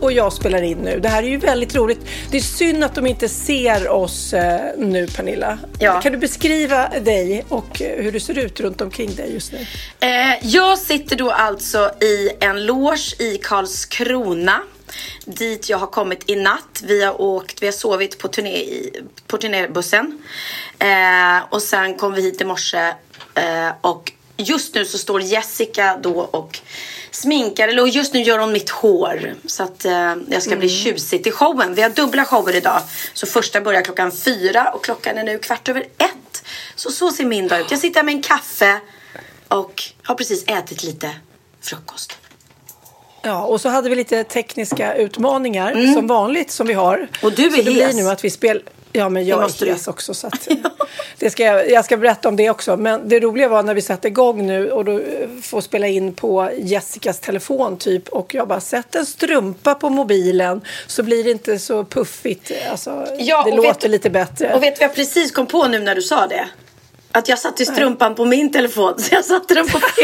Och jag spelar in nu. Det här är ju väldigt roligt. Det är synd att de inte ser oss eh, nu, Pernilla. Ja. Kan du beskriva dig och eh, hur det ser ut runt omkring dig just nu? Eh, jag sitter då alltså i en loge i Karlskrona. Dit jag har kommit i natt. Vi har åkt, vi har sovit på, turné på turnébussen. Eh, och sen kom vi hit i morse. Eh, och just nu så står Jessica då och sminkar, eller just nu gör hon mitt hår. Så att eh, jag ska bli tjusig till showen. Vi har dubbla shower idag. Så första börjar klockan fyra och klockan är nu kvart över ett. Så så ser min dag ut. Jag sitter här med en kaffe och har precis ätit lite frukost. Ja, och så hade vi lite tekniska utmaningar som vanligt som vi har. Mm. Och du är så det hes. blir nu att vi spelar Ja, men jag måste är hes också. Så att, det ska jag, jag ska berätta om det också. Men det roliga var när vi satte igång nu och då eh, får spela in på Jessicas telefon typ. Och jag bara, sätt en strumpa på mobilen så blir det inte så puffigt. Alltså, Ja, det låter vet du- på bättre. Och vet du vad jag precis kom på nu när du sa det? Att jag satte strumpan på min telefon så jag satte den på Så-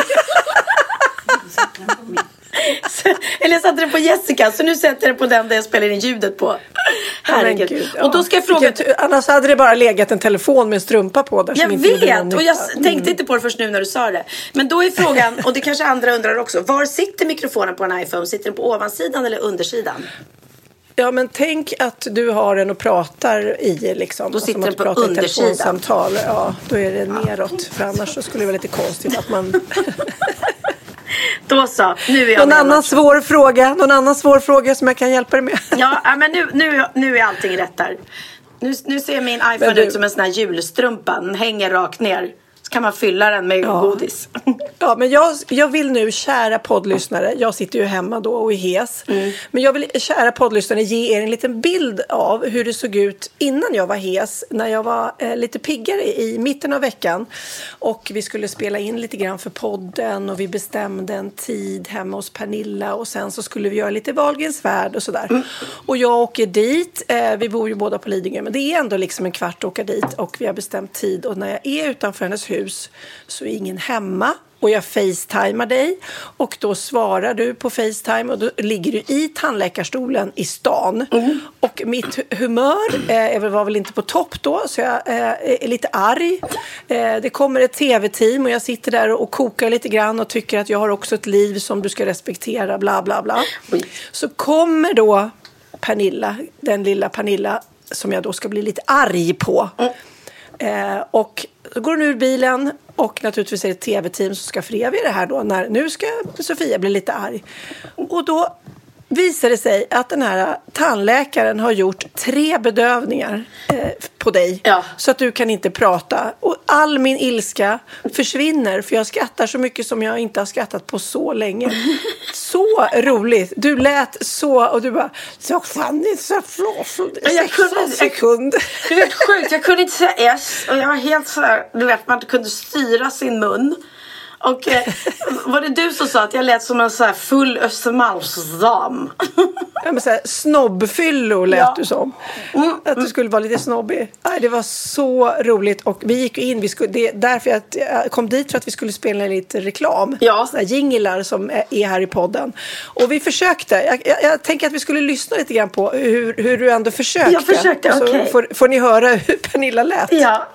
Eller jag satte den på Jessica så nu sätter jag den på den där jag spelar in ljudet på. Herregud. gud, Och då ska jag fråga. Vilken tur. Annars hade det bara legat en telefon med en strumpa på där Jag vet och jag tänkte inte på det först nu när du sa det. Men då är frågan, och det kanske andra undrar också. Var sitter mikrofonen på en iPhone? Sitter den på ovansidan eller undersidan? Ja, men tänk att du har den och pratar i liksom. Då sitter den på pratar i ett undersidan. Ja, då är det neråt. För annars skulle det vara lite konstigt att man... Då så, nu är jag någon med, annan svår fråga? Någon annan svår fråga som jag kan hjälpa dig med? Ja, ja, men nu, nu, nu är allting rätt där. Nu, nu ser min iPhone du- ut som en sån här julstrumpa. Den hänger rakt ner. Kan man fylla den med godis. Ja, men jag, jag vill nu, kära poddlyssnare, jag sitter ju hemma då och är hes. Mm. Men jag vill, kära poddlyssnare, ge er en liten bild av hur det såg ut innan jag var hes. När jag var eh, lite piggare i mitten av veckan. Och vi skulle spela in lite grann för podden och vi bestämde en tid hemma hos Pernilla. Och sen så skulle vi göra lite Wahlgrens värld och sådär. Mm. Och jag åker dit, eh, vi bor ju båda på Lidingö, men det är ändå liksom en kvart att åka dit. Och vi har bestämt tid. Och när jag är utanför hennes hus så är ingen hemma. Och jag facetimar dig och då svarar du på Facetime och då ligger du i tandläkarstolen i stan. Och mitt hu- humör eh, var väl inte på topp då så jag eh, är lite arg. Eh, det kommer ett tv-team och jag sitter där och kokar lite grann och tycker att jag har också ett liv som du ska respektera bla bla bla. Oj. Så kommer då Pernilla, den lilla Pernilla som jag då ska bli lite arg på. Eh, och så går hon ur bilen och naturligtvis är det ett tv-team som ska föreviga det här då. När, nu ska Sofia bli lite arg. Och då visar det sig att den här tandläkaren har gjort tre bedövningar eh, på dig. Ja. Så att du kan inte prata. Och all min ilska försvinner för jag skrattar så mycket som jag inte har skrattat på så länge. Så roligt. Du lät så och du bara så Fanny så flåsig. jag kunde- sekund. Det är helt sjukt. Jag kunde inte säga S. Och jag var helt så här, du vet, man inte kunde styra sin mun. Och eh, var det du som sa att jag lät som en så här full Östermalmsdam? Ja, men så här, snobbfyllo lät Ja. du som. Mm, Att du skulle vara lite snobbig. Nej, det var så roligt. Och vi gick in. Vi skulle, det är därför jag jag kom dit för att vi skulle spela lite reklam. Ja. Såna här jinglar som är är här i podden. Och vi försökte. Jag, jag, jag tänker att vi skulle lyssna lite grann på hur, hur du ändå försökte. Jag försökte, Och så okej. får, får ni höra hur Pernilla lät. Ja.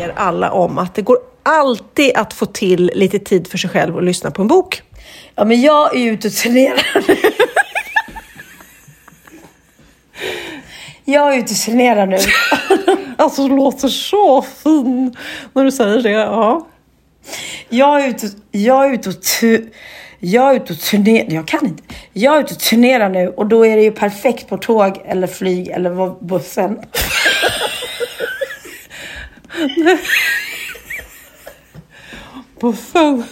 er alla om att det går alltid att få till lite tid för sig själv och lyssna på en bok. ja, men jag är ju ute och turnerar. Jag är ute och turnerar nu. Alltså, du låter så fin när du säger det. Ja. Jag är ute, jag är ute och tu, jag är ute och turnerar. Jag kan inte. Jag är ute och turnerar nu och då är det ju perfekt på tåg eller flyg eller bussen. Buffen.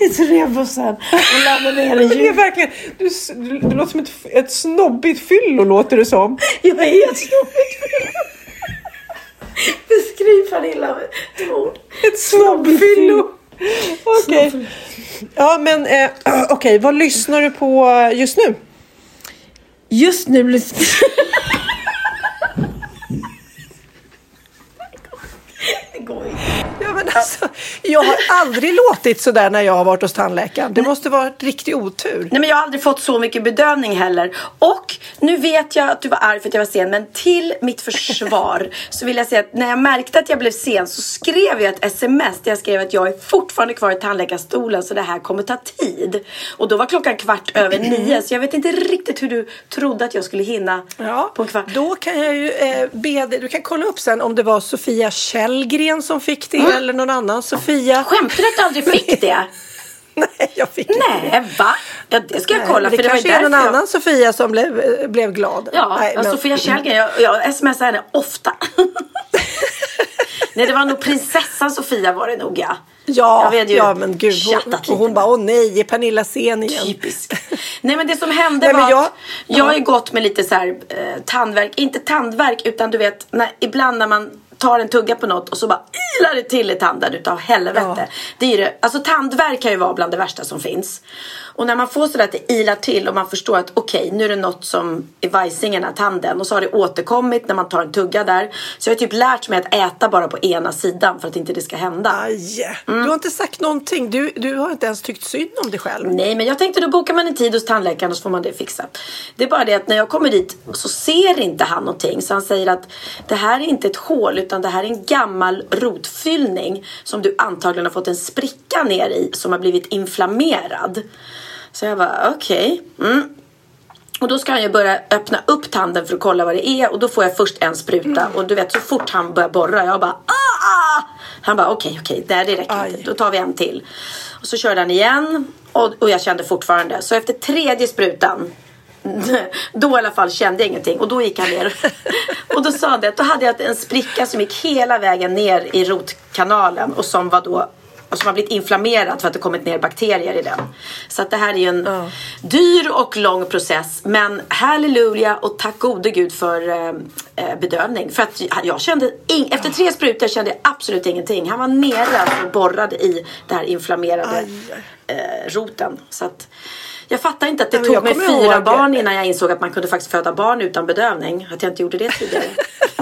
I turnébussen och laddar ner en Det är verkligen, du, du, du låter som ett, ett snobbigt fyllo, låter det som. Jag är helt snobbigt. Beskriv Pernilla med två ord. Ett snobbfyllo. Okej. Ja, men eh, okej, vad lyssnar du på just nu? Just nu lyssnar Det går inte. Ja, men alltså, jag har aldrig låtit så där när jag har varit hos tandläkaren. Det måste vara ett riktig otur. Nej men jag har aldrig fått så mycket bedövning heller. Och nu vet jag att du var arg för att jag var sen. Men till mitt försvar så vill jag säga att när jag märkte att jag blev sen så skrev jag ett sms där jag skrev att jag är fortfarande kvar i tandläkarstolen så det här kommer ta tid. Och då var klockan kvart över nio så jag vet inte riktigt hur du trodde att jag skulle hinna Ja, på en kvart. då kan jag ju eh, be dig, du kan kolla upp sen om det var Sofia Källgren som fick det eller någon annan Sofia. Skämtar du att du aldrig fick det? Nej, jag fick inte det. Nej, va? Ja, det ska jag Nej, kolla men för det det var kanske är någon jag... annan Sofia som blev, blev glad. Ja, Nej, ja men- Sofia Källgren. Jag, jag smsar henne ofta. nej, det var nog prinsessan Sofia var det nog ja. Ja, ja men gud. Hon, och hon bara, åh nej, är Pernilla sen igen? Typisk. Nej men det som hände Nej, var jag- att jag har ju gått med lite så här eh, tandvärk, inte tandvärk utan du vet när, ibland när man tar en tugga på något och så bara ilar det till i tanden utav helvete. Ja. Det är det, alltså tandvärk kan ju vara bland det värsta som finns. Och när man får sådär att det ilar till och man förstår att okej nu är det något som är vajsingen av tanden och så har det återkommit när man tar en tugga där. Så jag har typ lärt mig att äta bara på ena sidan för att inte det ska hända. Aj, Mm. du har inte sagt någonting. Du, du har inte ens tyckt synd om dig själv. Nej, men jag tänkte då bokar man en tid hos tandläkaren och så får man det fixat. Det är bara det att när jag kommer dit så ser inte han någonting. Så han säger att det här är inte ett hål utan det här är en gammal rotfyllning som du antagligen har fått en spricka ner i som har blivit inflammerad. Så jag bara okej. Mm. Och då ska han ju börja öppna upp tanden för att kolla vad det är och då får jag först en spruta och du vet så fort han börjar borra jag bara ah! ah!" Han bara okej okej det det räcker Aj. inte då tar vi en till. Och så körde han igen och, och jag kände fortfarande så efter tredje sprutan då i alla fall kände jag ingenting och då gick han ner och då sa det att då hade jag en spricka som gick hela vägen ner i rotkanalen och som var då och som har blivit inflammerad för att det kommit ner bakterier i den. Så att det här är ju en Ja. dyr och lång process. Men halleluja och tack gode gud för eh, eh, bedövning. För att jag kände, ing- efter tre sprutor kände jag absolut ingenting. Han var nere alltså och borrade i det här inflammerade eh, roten. Så att jag fattar inte att det Nej, tog mig fyra ihåg- barn innan jag insåg att man kunde faktiskt föda barn utan bedövning. Att jag inte gjorde det tidigare.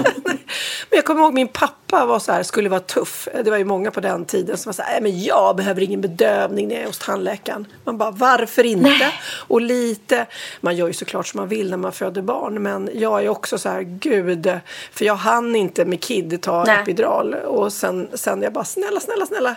Men jag kommer ihåg min pappa var så här, skulle vara tuff. Det var ju många på den tiden som var så här, "Nej, men jag behöver ingen bedövning när jag är hos tandläkaren. Man bara, varför inte? Och lite, man gör ju såklart som man vill när man föder barn. Men jag är också så här, gud, för jag hann inte med KID ta Nej. epidural. Och sen, sen jag bara, snälla, snälla, snälla.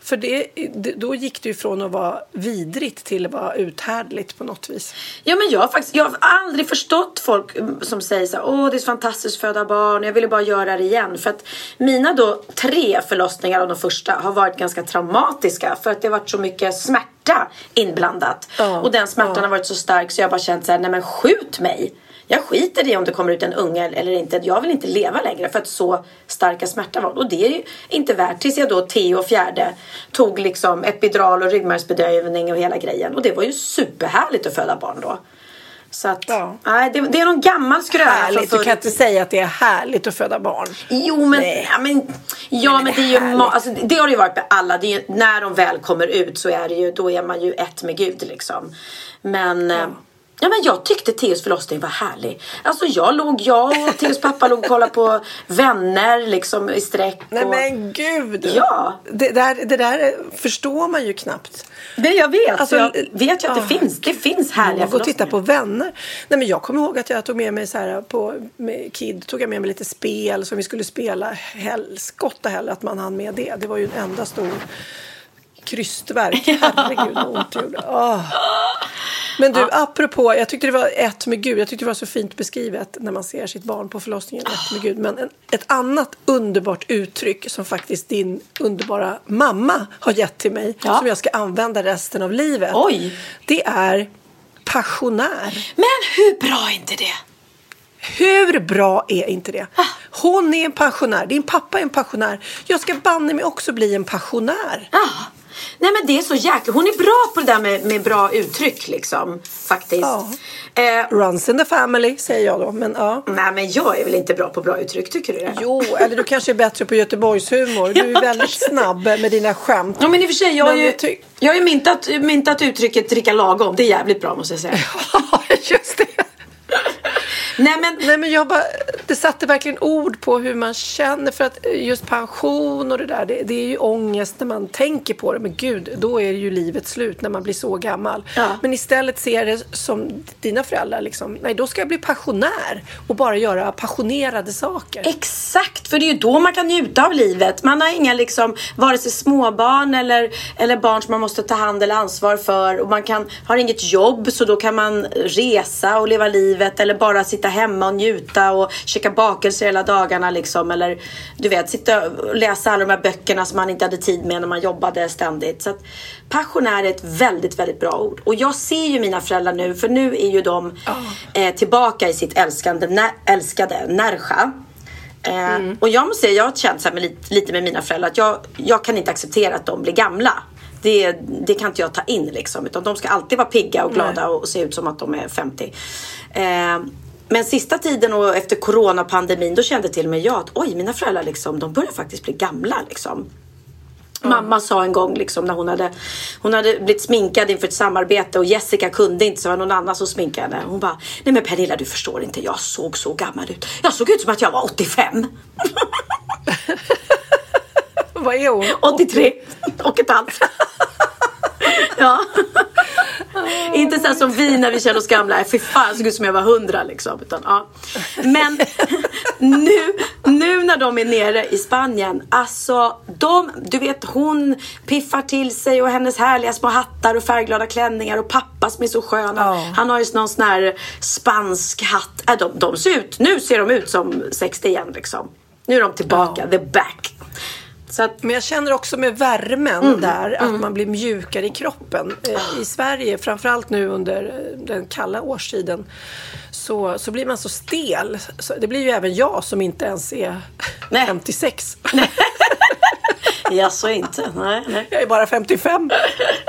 För det, det, då gick det ju från att vara vidrigt till att vara uthärdligt på något vis. Ja men jag har faktiskt, jag har aldrig förstått folk mm, som säger så här, åh det är så fantastiskt att föda barn, jag ville bara göra det igen. För att mina då tre förlossningar av de första har varit ganska traumatiska för att det har varit så mycket smärta inblandat. Ja, och den smärtan ja. har varit så stark så jag har bara känt så här, nej men skjut mig. Jag skiter i om det kommer ut en unge eller inte. Jag vill inte leva längre för att så starka smärtan var. Och det är ju inte värt. Tills jag då Theo fjärde tog liksom epidural och ryggmärgsbedövning och hela grejen. Och det var ju superhärligt att föda barn då. Så att, Ja. nej, det, det är någon gammal skröna Härligt, du kan inte säga att det är härligt att föda barn. Jo men, Nej. ja, men, ja, men, men det är ju är härligt. alltså, det har det ju varit med alla. Ju, när de väl kommer ut så är det ju, då är man ju ett med Gud liksom. Men ja. Ja men jag tyckte Theos förlossning var härlig. Alltså jag låg, jag och Theos pappa låg och kollade på vänner liksom i sträck. Nej och... men gud! Ja. Det där, det där förstår man ju knappt. Det jag vet. Alltså, jag vet ju att det ah, finns. Det finns härliga Gå och titta förlossningar. på vänner. Nej, men jag kommer ihåg att jag tog med mig så här på med Kid tog jag med mig lite spel som vi skulle spela. Helskotta heller att man hann med det. Det var ju en enda stor krystverk. Herregud vad ont det gjorde. Åh. Men du, Ja. apropå, jag tyckte det var ett med Gud. Jag tyckte det var så fint beskrivet när man ser sitt barn på förlossningen. Ett med Gud. Men en, ett annat underbart uttryck som faktiskt din underbara mamma har gett till mig. Ja. Som jag ska använda resten av livet. Oj. Det är passionär. Men hur bra är inte det? Hur bra är inte det? Hon är en pensionär. Din pappa är en pensionär. Jag ska banne mig också bli en passionär. Ja. Nej men det är så jäkla... Hon är bra på det där med, med bra uttryck liksom. Faktiskt. Ja. Eh, Runs in the family, säger jag då. Men ja. nej men jag är väl inte bra på bra uttryck, tycker du det? Jo, eller du kanske är bättre på Göteborgshumor. Du är Ja, väldigt snabb med dina skämt. Ja men i och för sig, jag har ju, jag har ju myntat, myntat uttrycket dricka lagom. Det är jävligt bra måste jag säga. Just det. Nej men Nej, men jag bara, det satte verkligen ord på hur man känner. För att just pension och det där, det, det är ju ångest när man tänker på det. Men gud, då är ju livet slut när man blir så gammal. Ja. Men istället ser det som dina föräldrar. Liksom, nej, då ska jag bli passionär och bara göra passionerade saker. Exakt, för det är ju då man kan njuta av livet. Man har inga liksom, vare sig småbarn eller, eller barn som man måste ta hand eller ansvar för. Och man kan, har inget jobb så då kan man resa och leva livet eller bara sitta hemma och njuta och käka bakelser hela dagarna liksom. Eller du vet, sitta och läsa alla de här böckerna som man inte hade tid med när man jobbade ständigt. Så att, passionär är ett väldigt, väldigt bra ord. Och jag ser ju mina föräldrar nu, för nu är ju de eh, tillbaka i sitt älskande, nä, älskade Närsja. Eh, Och jag måste säga, jag har känt så med lite, lite med mina föräldrar att jag, jag kan inte acceptera att de blir gamla. Det, det kan inte jag ta in liksom. Utan de ska alltid vara pigga och glada Nej. och se ut som att de är 50. Eh, men sista tiden och efter coronapandemin då kände till och med jag att oj, mina föräldrar liksom, de börjar faktiskt bli gamla liksom. Mamma sa en gång liksom när hon hade, hon hade blivit sminkad inför ett samarbete och Jessica kunde inte så var någon annan som sminkade. Hon bara, nej men Pernilla du förstår inte, jag såg så gammal ut. Jag såg ut som att jag var 85. Vad är hon? 83 och ett halvt. ja. Inte så som vi när vi känner oss gamla. Fy fan, jag såg ut som jag var 100 liksom. Utan, ja. Men nu, nu när de är nere i Spanien. Alltså, de, du vet hon piffar till sig och hennes härliga små hattar och färgglada klänningar och pappa som är så skön. Ja. Han har ju någon sån här spansk hatt. Äh, de, de ser ut, nu ser de ut som 60 igen liksom. Nu är de tillbaka, Ja. the back. Så att, Men jag känner också med värmen Mm. där att man blir mjukare i kroppen. Eh, I Sverige, framförallt nu under eh, den kalla årstiden, så, så blir man så stel. Så det blir ju även jag som inte ens är Nej. 56. Ja, så inte. Nej, nej. Jag är bara 55.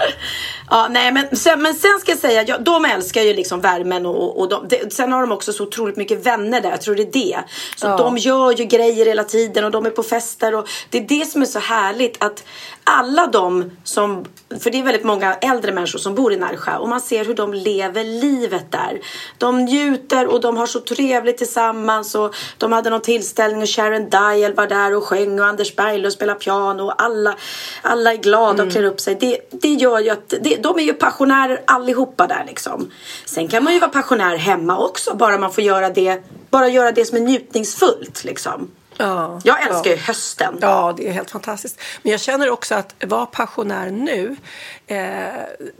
Ja, nej, men, sen, men sen ska jag säga, ja, de älskar ju liksom värmen och, och de, det, sen har de också så otroligt mycket vänner där. Jag tror det är det. Så Ja. de gör ju grejer hela tiden och de är på fester och det är det som är så härligt att alla de som, för det är väldigt många äldre människor som bor i Närsjö och man ser hur de lever livet där. De njuter och de har så trevligt tillsammans och de hade någon tillställning och Sharon Dial var där och sjöng och Anders Berglund spelade piano och alla, alla är glada och klär upp sig. Det, det gör ju att det, de är ju passionärer allihopa där liksom. Sen kan man ju vara passionär hemma också bara man får göra det, bara göra det som är njutningsfullt liksom. Ja, Jag älskar ja. ju hösten. Ja, det är helt fantastiskt. Men jag känner också att vara pensionär nu, eh,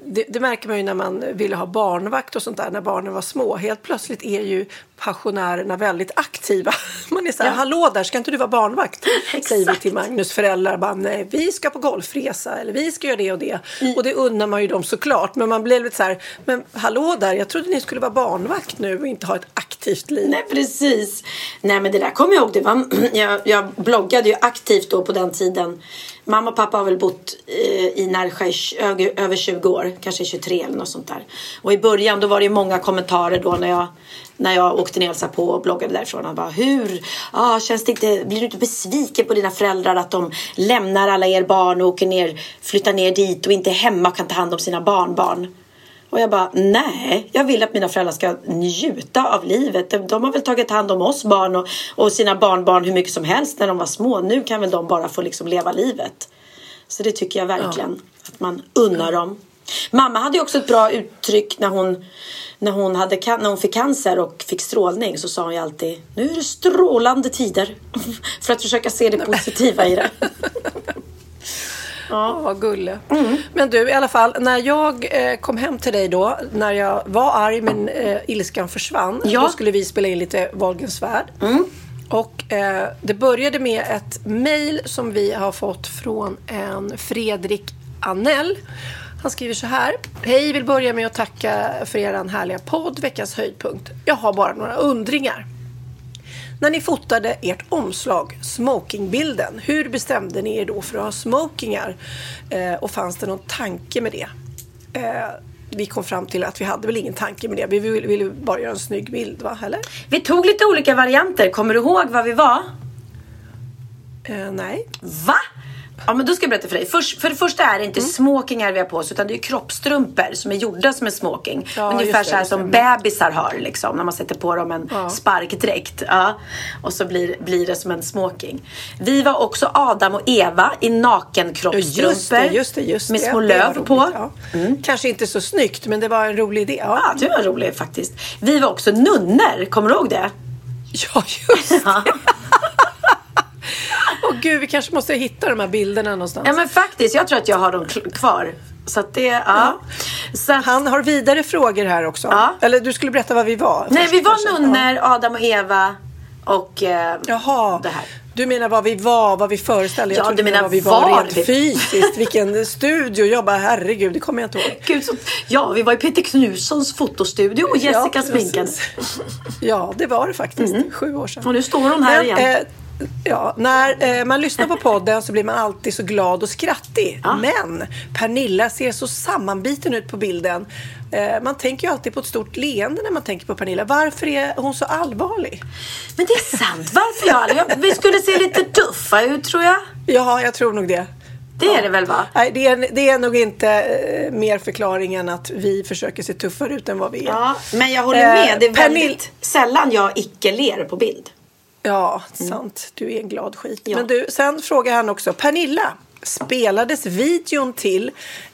det, det märker man ju när man ville ha barnvakt och sånt där när barnen var små. Helt plötsligt är ju pensionärerna väldigt aktiva. Man är så här, Ja. hallå där, ska inte du vara barnvakt? Säger vi till Magnus föräldrar. Bara, Nej, vi ska på golfresa eller vi ska göra det och det. Och det unnar man ju dem såklart. Men man blir lite så här, men hallå där, jag trodde ni skulle vara barnvakt nu och inte ha ett aktivt liv. Nej precis. Nej men det där kommer jag ihåg. Det var, jag, jag bloggade ju aktivt då på den tiden. Mamma och pappa har väl bott eh, i Närsjö i över- 20 år. Kanske 23 eller något sånt där. Och i början då var det ju många kommentarer då när jag, när jag åkte ner och på och bloggade därifrån. Han bara hur? Ah, känns det inte, blir du inte besviken på dina föräldrar att de lämnar alla er barn och åker ner, flyttar ner dit och inte är hemma och kan ta hand om sina barnbarn? Och jag bara, nej, jag vill att mina föräldrar ska njuta av livet. De, de har väl tagit hand om oss barn och, och sina barnbarn hur mycket som helst när de var små. Nu kan väl de bara få liksom leva livet. Så det tycker jag verkligen att man unnar dem. Mamma hade ju också ett bra uttryck när hon, när hon, hade, när hon fick cancer och fick strålning. Så sa hon ju alltid, nu är det strålande tider. För att försöka se det positiva i det. Ja, vad gulle. Men du, i alla fall, när jag eh, kom hem till dig då, när jag var arg men eh, ilskan försvann, Ja. då skulle vi spela in lite Wahlgrens värld. Och eh, det började med ett mejl som vi har fått från en Fredrik Annell. Han skriver så här. Hej, vill börja med att tacka för er härliga podd, veckans höjdpunkt. Jag har bara några undringar. När ni fotade ert omslag, smokingbilden, hur bestämde ni er då för att ha smokingar? Eh, och fanns det någon tanke med det? Eh, vi kom fram till att vi hade väl ingen tanke med det. Vi ville, ville bara göra en snygg bild, va? Eller? Vi tog lite olika varianter. Kommer du ihåg vad vi var? Eh, nej. Va? Ja men då ska jag berätta för dig. Först, för det första är det inte Mm. smokingar vi har på oss utan det är kroppstrumpor som är gjorda som en smoking. Ja, Ungefär det, så här som det. bebisar har liksom när man sätter på dem en Ja. sparkdräkt. Ja. Och så blir, blir det som en smoking. Vi var också Adam och Eva i nakenkroppsstrumpor. Just det, just det, just med det. små Det var löv på. Ja. Kanske inte så snyggt, men det var en rolig idé. Ja, Ja, det var roligt faktiskt. Vi var också nunnor, kommer du ihåg det? ja just det. Åh gud, vi kanske måste hitta de här bilderna någonstans. Ja men faktiskt, jag tror att jag har dem kvar. Så att det, ja. Så att, Han har vidare frågor här också. Ja. Eller du skulle berätta vad vi var. nej, vi var kanske. nunnor, Adam och Eva och eh, Jaha. det här. Du menar vad vi var, vad vi föreställde? Jag Ja, du menar vad vi var, var rent vi- fysiskt. Vilken studio. Jag bara, herregud, det kommer jag inte ihåg. Gud, så, ja, vi var i Peter Knutssons fotostudio och Jessica Ja, sminkade. Ja, det var det faktiskt. Sju år sedan. Och nu står hon här igen. eh, ja, när eh, man lyssnar på podden så blir man alltid så glad och skrattig. Ja. Men Pernilla ser så sammanbiten ut på bilden. Eh, man tänker ju alltid på ett stort leende när man tänker på Pernilla. Varför är hon så allvarlig? Men det är sant. Varför jag aldrig... Vi skulle se lite tuffa ut tror jag. Ja, jag tror nog det. Det är det väl va? Nej, det är, det är nog inte eh, mer förklaring än att vi försöker se tuffare ut än vad vi är. Ja, men jag håller Eh, med. Det är Pernil- väldigt sällan jag icke ler på bild. Ja, sant. Du är en glad skit. Ja. Men du, sen frågar han också. Pernilla, spelades videon till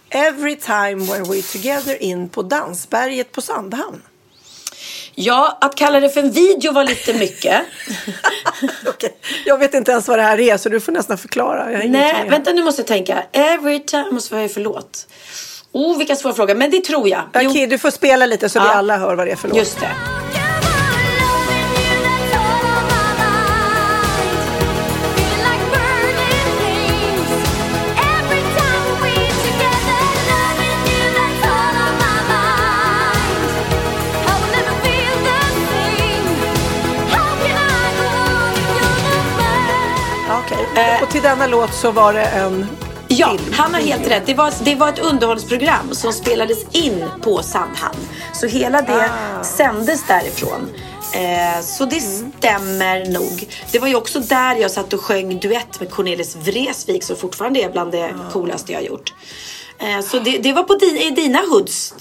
Every time when we're together in på Dansberget på Sandhamn? Ja, att kalla det för en video var lite mycket. Okej. Jag vet inte ens vad det här är, så du får nästan förklara. Jag Nej, vänta nu måste jag tänka. Every time... Måste det för låt? Oh, vilken svår fråga. Men det tror jag. Okej, du får spela lite så vi Ja. alla hör vad det är för låt. just det. Eh. Och till denna låt så var det en Ja, film. han har helt rätt. Det var, det var ett underhållsprogram som spelades in på Sandhamn. Så hela det Ah. sändes därifrån. Eh, så det Mm. stämmer nog. Det var ju också där jag satt och sjöng duett med Cornelis Vreeswijk som fortfarande är bland det Ah. coolaste jag har gjort. Eh, så det, det var på din, i dina hoods.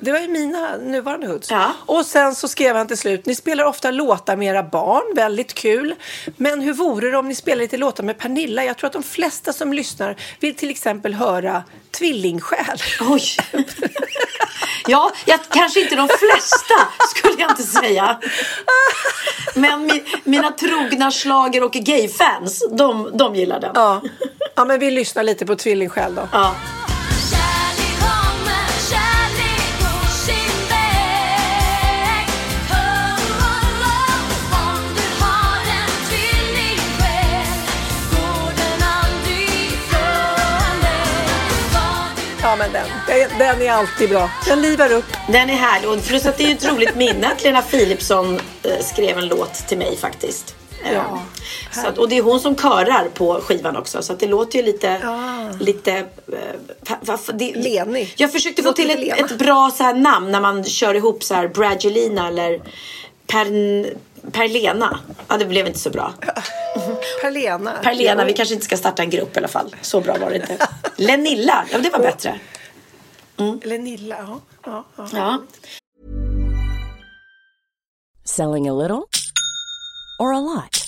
Det var ju mina nuvarande hoods. Ja. Och sen så skrev han till slut, ni spelar ofta låtar med era barn, väldigt kul. Men hur vore det om ni spelar lite låtar med Pernilla? Jag tror att de flesta som lyssnar vill till exempel höra Tvillingsjäl. Oj! Ja, jag, kanske inte de flesta skulle jag inte säga. Men mi, mina trogna slager och gayfans, de, de gillar den. Ja. ja, men vi lyssnar lite på Tvillingsjäl då. Ja. Men den, den, den är alltid bra. Den livar upp. Den är härlig. Och plus att det är ett roligt minne att Lena Philipsson eh, skrev en låt till mig faktiskt. Eh, Ja, så att, och det är hon som körar på skivan också. Så det låter ju lite... Ja. lite eh, det, Lenig. Jag försökte få till ett, ett bra så här namn när man kör ihop så här Bradgelina eller per, Perlena. Ja, det blev inte så bra. Perlena. Perlena, vi kanske inte ska starta en grupp i alla fall. Så bra var det inte. Lenilla, ja det var bättre. Lenilla, ja. ja, ja. Ja. Selling a little or a lot?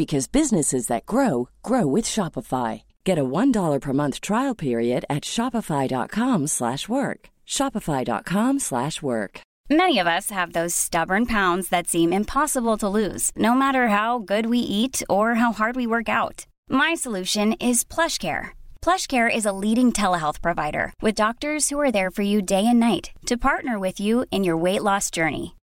because businesses that grow grow with Shopify. Get a $1 per month trial period at Shopify.com slash work. Shopify.com slash work. Many of us have those stubborn pounds that seem impossible to lose, no matter how good we eat or how hard we work out. My solution is PlushCare. PlushCare is a leading telehealth provider with doctors who are there for you day and night to partner with you in your weight loss journey.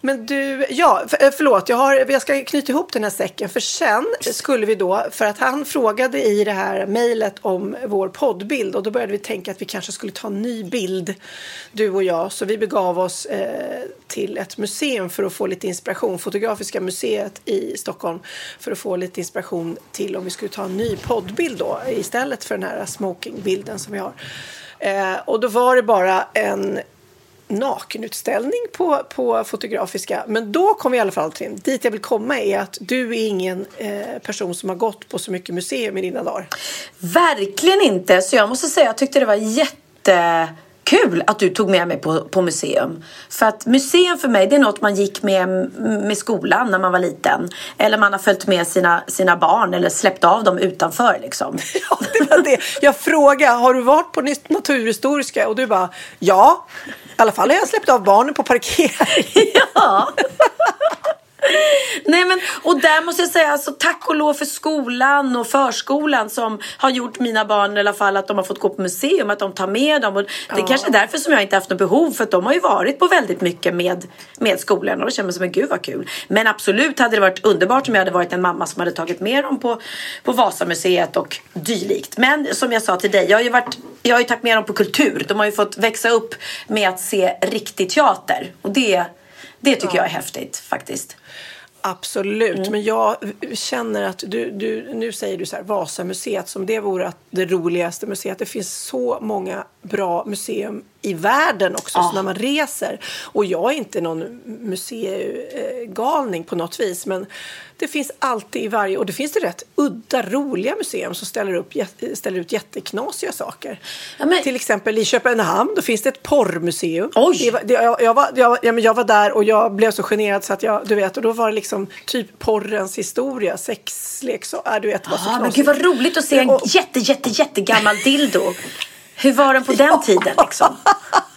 Men du, ja, för, eh, förlåt, jag, har, jag ska knyta ihop den här säcken. För sen skulle vi då, för att han frågade i det här mejlet om vår poddbild och då började vi tänka att vi kanske skulle ta en ny bild, du och jag. Så vi begav oss eh, till ett museum för att få lite inspiration, Fotografiska museet i Stockholm, för att få lite inspiration till om vi skulle ta en ny poddbild då istället för den här smokingbilden som vi har. Eh, och då var det bara en nakenutställning på, på Fotografiska. Men då kom vi i alla fall till dit jag vill komma är att du är ingen eh, person som har gått på så mycket museum i dina dagar. Verkligen inte. Så jag måste säga, jag tyckte det var jättekul att du tog med mig på, på museum. För att museum för mig, det är något man gick med med skolan när man var liten. Eller man har följt med sina, sina barn eller släppt av dem utanför liksom. Ja, det var det. Jag frågade, har du varit på Naturhistoriska? Och du bara, ja. I alla fall har jag släppt av barnen på parkering. Ja. Nej men, och där måste jag säga, alltså, tack och lov för skolan och förskolan som har gjort mina barn i alla fall att de har fått gå på museum, att de tar med dem. Och det är kanske är därför som jag inte haft något behov, för att de har ju varit på väldigt mycket med, med skolan och då känner man som en gud vad kul. Men absolut hade det varit underbart om jag hade varit en mamma som hade tagit med dem på, på Vasamuseet och dylikt. Men som jag sa till dig, jag har ju, varit, jag har ju tagit med dem på kultur. De har ju fått växa upp med att se riktig teater. Och det, det tycker jag är häftigt faktiskt. Absolut, Mm. men jag känner att du, du, nu säger du så här Vasamuseet som det vore det roligaste museet. Det finns så många bra museum i världen också så när man reser. Och jag är inte någon museigalning på något vis men det finns alltid i varje och det finns det rätt udda roliga museum som ställer, upp, ställer ut jätteknasiga saker. Ja, men- Till exempel i Köpenhamn då finns det ett porrmuseum. Oj! Det jag, jag, var, jag, ja, men jag var där och jag blev så generad så att jag, du vet, och då var det liksom typ porrens historia, sexleksaker, äh, du vet, det var så Ja, men knasigt. gud vad roligt att se en Och- jätte, jätte, jättegammal dildo. Hur var den på den tiden liksom?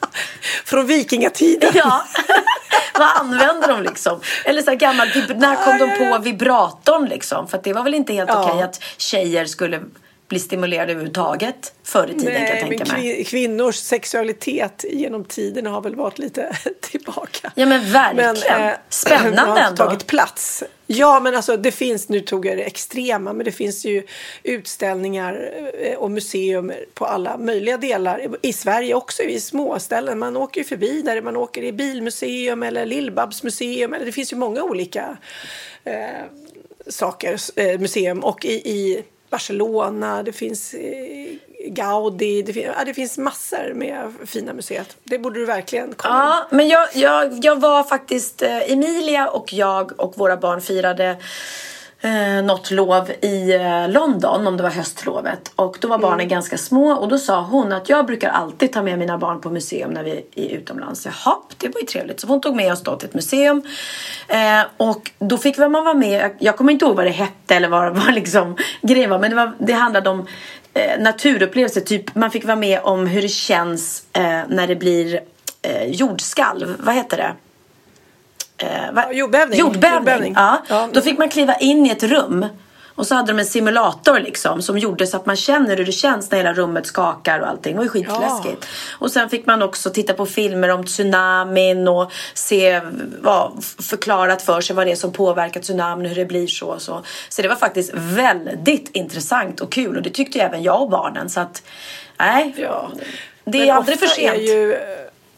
Från vikingatiden. Ja. Vad använde de liksom? Eller så här gammal, när kom de på vibratorn liksom? För det var väl inte helt Ja. okej att tjejer skulle bli stimulerade överhuvudtaget förr i tiden kan jag Nej, men tänka mig. kvin- kvinnors sexualitet genom tiden har väl varit lite tillbaka. Ja, men verkligen. Spännande har ändå. tagit plats. Ja, men alltså det finns, nu tog jag det extrema, men det finns ju utställningar eh, och museum på alla möjliga delar. I Sverige också, i småställen. Man åker ju förbi där, man åker i bilmuseum eller Lill-Babs museum. Eller det finns ju många olika eh, saker, eh, museum. Och i, i Barcelona, det finns eh, Gaudi, det, fin- ja, det finns massor med fina museet. Det borde du verkligen komma Ja, men jag, jag, jag var faktiskt, eh, Emilia och jag och våra barn firade eh, något lov i eh, London, om det var höstlovet. Och då var barnen ganska små och då sa hon att jag brukar alltid ta med mina barn på museum när vi är utomlands. Jaha, det var ju trevligt. Så hon tog med oss då till ett museum. Eh, och då fick man vara med, jag- jag kommer inte ihåg vad det hette eller vad, vad liksom grejen var, men det, var, det handlade om eh, naturupplevelser. Typ man fick vara med om hur det känns eh, när det blir eh, jordskalv. Vad heter det? Eh, Ja, jordbävning. Jordbävning. Ja. Ja. Då fick man kliva in i ett rum. Och så hade de en simulator liksom som gjorde så att man känner hur det känns när hela rummet skakar och allting. Det var ju skitläskigt. Och sen fick man också titta på filmer om tsunamin och se, ja, förklarat för sig vad det är som påverkar tsunamin hur det blir så och så. Så det var faktiskt väldigt intressant och kul och det tyckte även jag och barnen. Så att, nej. Ja. Det Men är aldrig för sent. Är ju,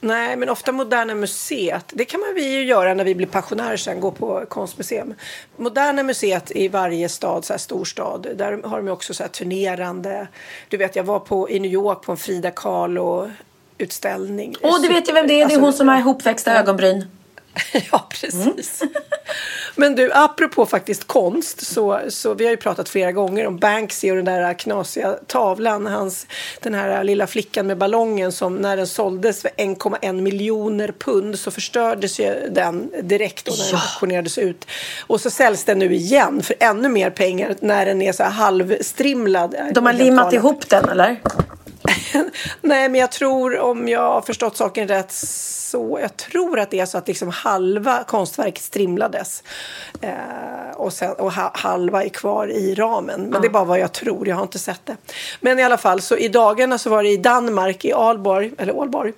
nej, men ofta Moderna Museet, det kan man vi ju göra när vi blir pensionärer sen, gå på konstmuseum. Moderna Museet i varje stad, så här storstad, där har de också så turnerande. Du vet, jag var på, i New York på en Frida Kahlo utställning. Åh, du vet ju vem det är. Det är Alltså, hon som har ihopväxta ögonbryn. Ja, precis. Men du, apropå faktiskt konst, så, så vi har ju pratat flera gånger om Banksy och den där knasiga tavlan. Hans, den här lilla flickan med ballongen som när den såldes för 1,1 miljoner pund så förstördes ju den direkt och när den auktionerades ut. Och så säljs den nu igen för ännu mer pengar när den är så här halvstrimlad. De har limmat ihop den eller? Nej, men jag tror om jag har förstått saken rätt så jag tror att det är så att liksom halva konstverket strimlades eh, och, sen, och ha, halva är kvar i ramen. Men det är bara vad jag tror, jag har inte sett det. Men i alla fall, så i dagarna så var det i Danmark, i Alborg, eller Ålborg,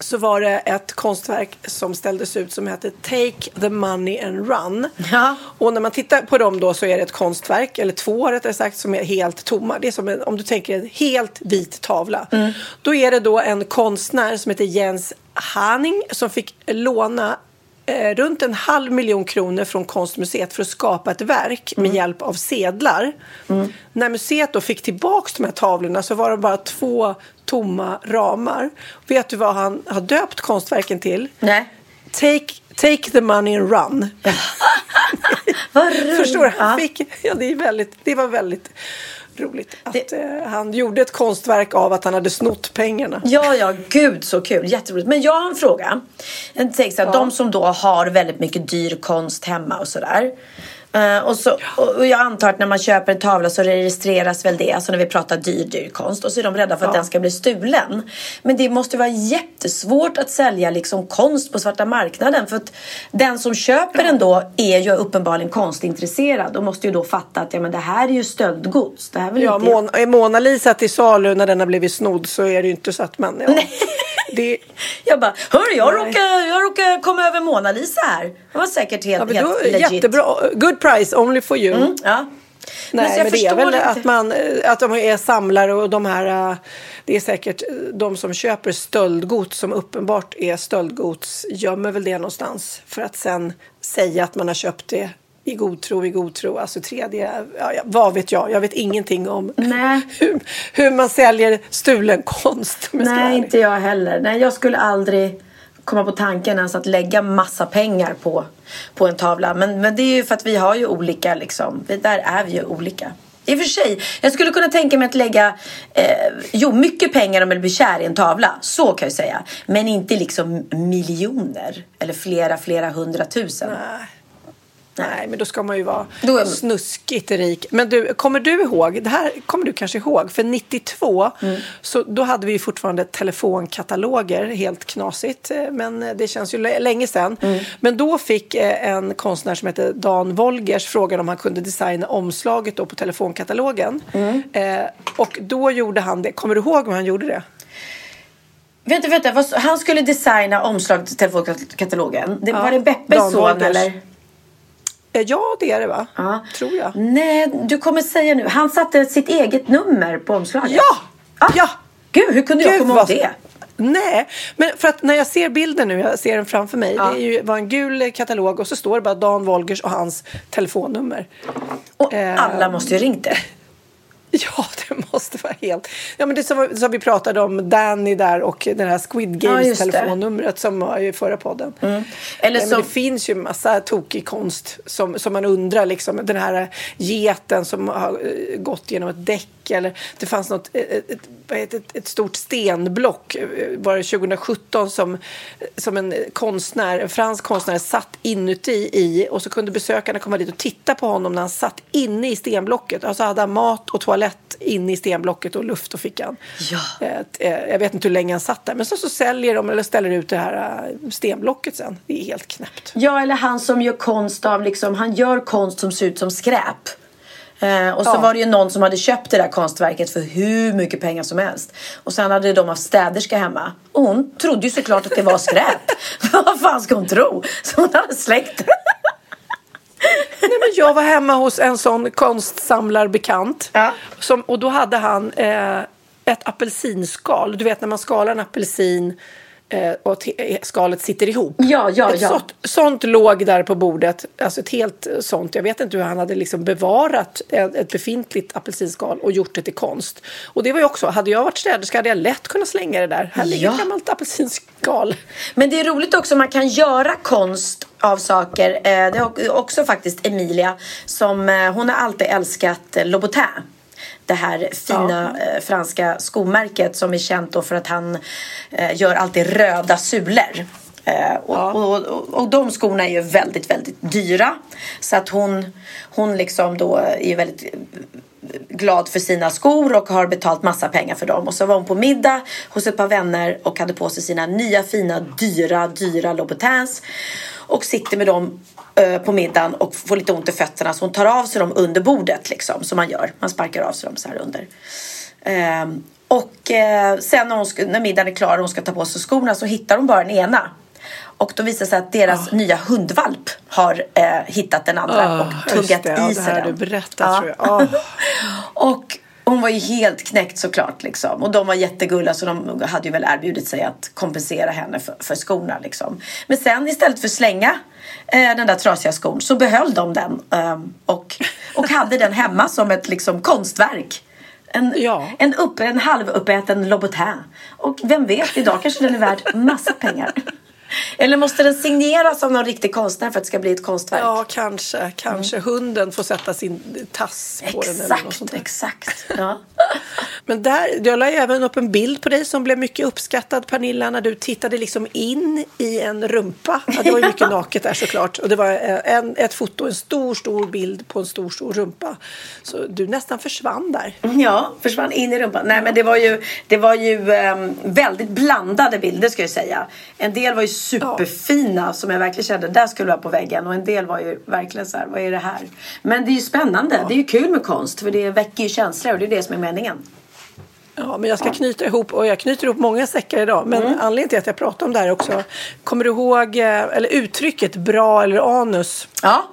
så var det ett konstverk som ställdes ut som hette Take the money and run. Ja. Och när man tittar på dem då så är det ett konstverk, eller två rättare sagt, som är helt tomma. Det är som en, om du tänker en helt vit tavla. Då är det då en konstnär som heter Jens Haning som fick låna eh, runt en halv miljon kronor från Konstmuseet för att skapa ett verk Mm. med hjälp av sedlar. När museet då fick tillbaka de här tavlorna så var det bara två tomma ramar. Vet du vad han har döpt konstverken till? Nej. Take, take the money and run. Förstår du? Han Ja. fick, ja, det, är väldigt, det var väldigt roligt att eh, han gjorde ett konstverk av att han hade snott pengarna. Ja, ja, gud så kul. Jätteroligt. Men jag har en fråga. Jag tänker så här, De som då har väldigt mycket dyr konst hemma och sådär. Eh, och, så, och jag antar att när man köper en tavla så registreras väl det, alltså när vi pratar dyr, dyr konst. Och så är de rädda för att den ska bli stulen. Men det måste vara jättesvårt att sälja liksom konst på svarta marknaden. För att den som köper den då är ju uppenbarligen konstintresserad och måste ju då fatta att ja, men det här är ju stöldgods. Det här är väl Ja, inte... Mon- är Mona Lisa till salu när den har blivit snodd så är det ju inte så att man... Ja, det, Jag bara, hörru jag Nej. råkar, jag råkar komma över Mona Lisa här. Det var säkert helt, ja, helt då, legit. jättebra. Good price, only for you. Mm, ja. Nej, men, jag det är väl inte. att, man, att de är samlare och de här... eh, Det är säkert eh, de som köper stöldgods som uppenbart är stöldgods gömmer väl det någonstans för att sen säga att man har köpt det i god tro, i god tro. Alltså tredje, ja, vad vet jag? Jag vet ingenting om hur, hur man säljer stulen konst. Nej, inte jag heller. Nej, jag skulle aldrig komma på tanken ens att lägga massa pengar på, på en tavla. Men, men det är ju för att vi har ju olika liksom. Där är vi ju olika. I och för sig, jag skulle kunna tänka mig att lägga eh, jo, mycket pengar om jag blir kär i en tavla. Så kan jag säga. Men inte liksom miljoner. Eller flera, flera hundratusen. Nej, men då ska man ju vara Då är- snuskigt rik. Men du, kommer du ihåg, det här kommer du kanske ihåg, för 92 Mm. så då hade vi ju fortfarande telefonkataloger, helt knasigt, eh, men det känns ju lä- länge sedan. Mm. Men då fick eh, en konstnär som heter Dan Wolgers frågan om han kunde designa omslaget då på telefonkatalogen. Mm. Eh, och då gjorde han det. Kommer du ihåg hur han gjorde det? Vänta, vänta. Han skulle designa omslag till telefonkatalogen. Det, Ja, var det Beppes Dan son Wolgers. eller? Ja, det är det va? Ja. Tror jag. Nej, du kommer säga nu. Han satte sitt eget nummer på omslaget. Ja! Ah, Ja! Gud, hur kunde jag Gud, komma ihåg vad- det? Nej, men för att när jag ser bilden nu, jag ser den framför mig. Ja. Det är ju, var en gul katalog och så står det bara Dan Wolgers och hans telefonnummer. Och Eh, alla måste ju ringt det. Ja, det måste vara helt... Ja, men det som, som vi pratade om, Danny där och den här Squid Ja, Games just det. telefonnumret som var i förra podden. Eller Nej, men som- det finns ju massa tokig konst som, som man undrar. Liksom, den här geten som har eh, gått genom ett däck. Eller det fanns något, ett, ett, vad heter det, ett, ett stort stenblock eh, var det 2017 som, som en konstnär, en fransk konstnär satt inuti i och så kunde besökarna komma dit och titta på honom när han satt inne i stenblocket. Alltså hade han mat och toalett inne i stenblocket och luft och fickan. Ja. Eh, eh, Jag vet inte hur länge han satt där. Men så, så säljer de eller ställer ut det här eh, stenblocket sen. Det är helt knäppt. Ja, eller han som gör konst av liksom, han gör konst som ser ut som skräp. Eh, och så Ja. var det ju någon som hade köpt det där konstverket för hur mycket pengar som helst. Och sen hade de haft städerska hemma. Och hon trodde ju såklart att det var skräp. Vad fan ska hon tro? Så hon hade släckt det. Nej, men jag var hemma hos en sån konstsamlarbekant. Ja. Som, och då hade han eh, ett apelsinskal. Du vet när man skalar en apelsin och te- skalet sitter ihop. Ja, ja, ett ja. Sånt, sånt låg där på bordet. Alltså ett helt sånt. Jag vet inte hur han hade liksom bevarat ett, befintligt apelsinskal och gjort det till konst. Och det var ju också, hade jag varit städerska hade jag lätt kunnat slänga det där. Här ligger Ja. ett gammalt apelsinskal. Men det är roligt också, man kan göra konst av saker. Eh, Det har också faktiskt Emilia som, eh, hon har alltid älskat eh, Louboutin. Det här fina eh, franska skomärket som är känt då för att han eh, gör alltid röda sulor. Eh, och, och, och, och de skorna är ju väldigt, väldigt dyra. Så att hon, hon liksom då är väldigt glad för sina skor och har betalt massa pengar för dem. Och så var hon på middag hos ett par vänner och hade på sig sina nya fina dyra, dyra Louboutins. Och sitter med dem på middagen och får lite ont i fötterna så hon tar av sig dem under bordet liksom som man gör. Man sparkar av sig dem så här under. Ehm, och eh, sen när, hon när middagen är klar och hon ska ta på sig skorna så hittar hon bara den ena. Och då visar det sig att deras nya hundvalp har eh, hittat den andra Ah, och tuggat det. Ja, i det sig här den. du berättat, tror jag. Ah. och hon var ju helt knäckt såklart liksom. Och de var jättegulliga så de hade ju väl erbjudit sig att kompensera henne för, för skorna liksom. Men sen istället för att slänga eh, den där trasiga skon så behöll de den. Eh, och, och hade den hemma som ett liksom konstverk. En, Ja. en, upp, en halvuppäten Louboutin. Och vem vet, idag kanske den är värd massa pengar. Eller måste den signeras av någon riktig konstnär för att det ska bli ett konstverk? Ja, kanske. Kanske hunden får sätta sin tass på den. Eller något sånt Exakt, där. exakt. Ja. Men där, jag la ju även upp en bild på dig som blev mycket uppskattad, Pernilla, när du tittade liksom in i en rumpa. Ja, det var ju mycket naket där såklart. Och det var eh, en, ett foto, en stor, stor bild på en stor, stor rumpa. Så du nästan försvann där. Ja, försvann in i rumpan. Nej, men det var ju, det var ju ehm, väldigt blandade bilder ska jag säga. En del var ju superfina som jag verkligen kände, där skulle vara på väggen. Och en del var ju verkligen så här, vad är det här? Men det är ju spännande. Det är ju kul med konst för det väcker ju känslor och det är det som är meningen. Ja, men jag ska knyta ihop, och jag knyter ihop många säckar idag. Men anledningen till att jag pratar om det här också, kommer du ihåg, eh, eller uttrycket bra eller anus? Ja.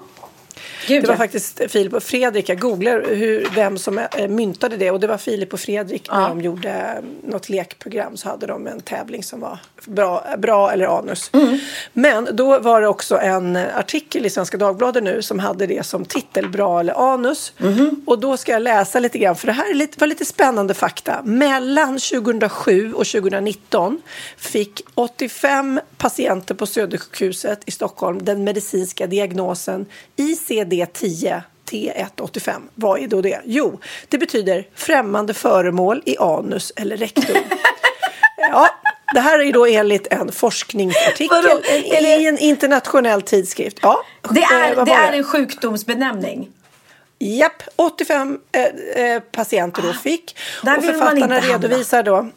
Gud, Det var ja. faktiskt Filip och Fredrik. Jag googlar hur, vem som eh, myntade det. Och det var Filip och Fredrik. När Ja. de gjorde eh, något lekprogram så hade de en tävling som var bra, bra eller anus. Mm. Men då var det också en artikel i Svenska Dagbladet nu som hade det som titel Bra eller anus. Mm-hmm. Och då ska jag läsa lite grann. För det här lite, var lite spännande fakta. Mellan 2007 och 2019 fick 85 patienter på Södersjukhuset i Stockholm den medicinska diagnosen ICD-10 T185. Vad är då det? Jo, det betyder främmande föremål i anus eller rektum. ja, det här är då enligt en forskningsartikel Vadå? en, i en internationell tidskrift. Ja, Det eh, är, vad det är en sjukdomsbenämning. Japp, 85 eh, eh, patienter då fick. Där och vill man författarna redovisar då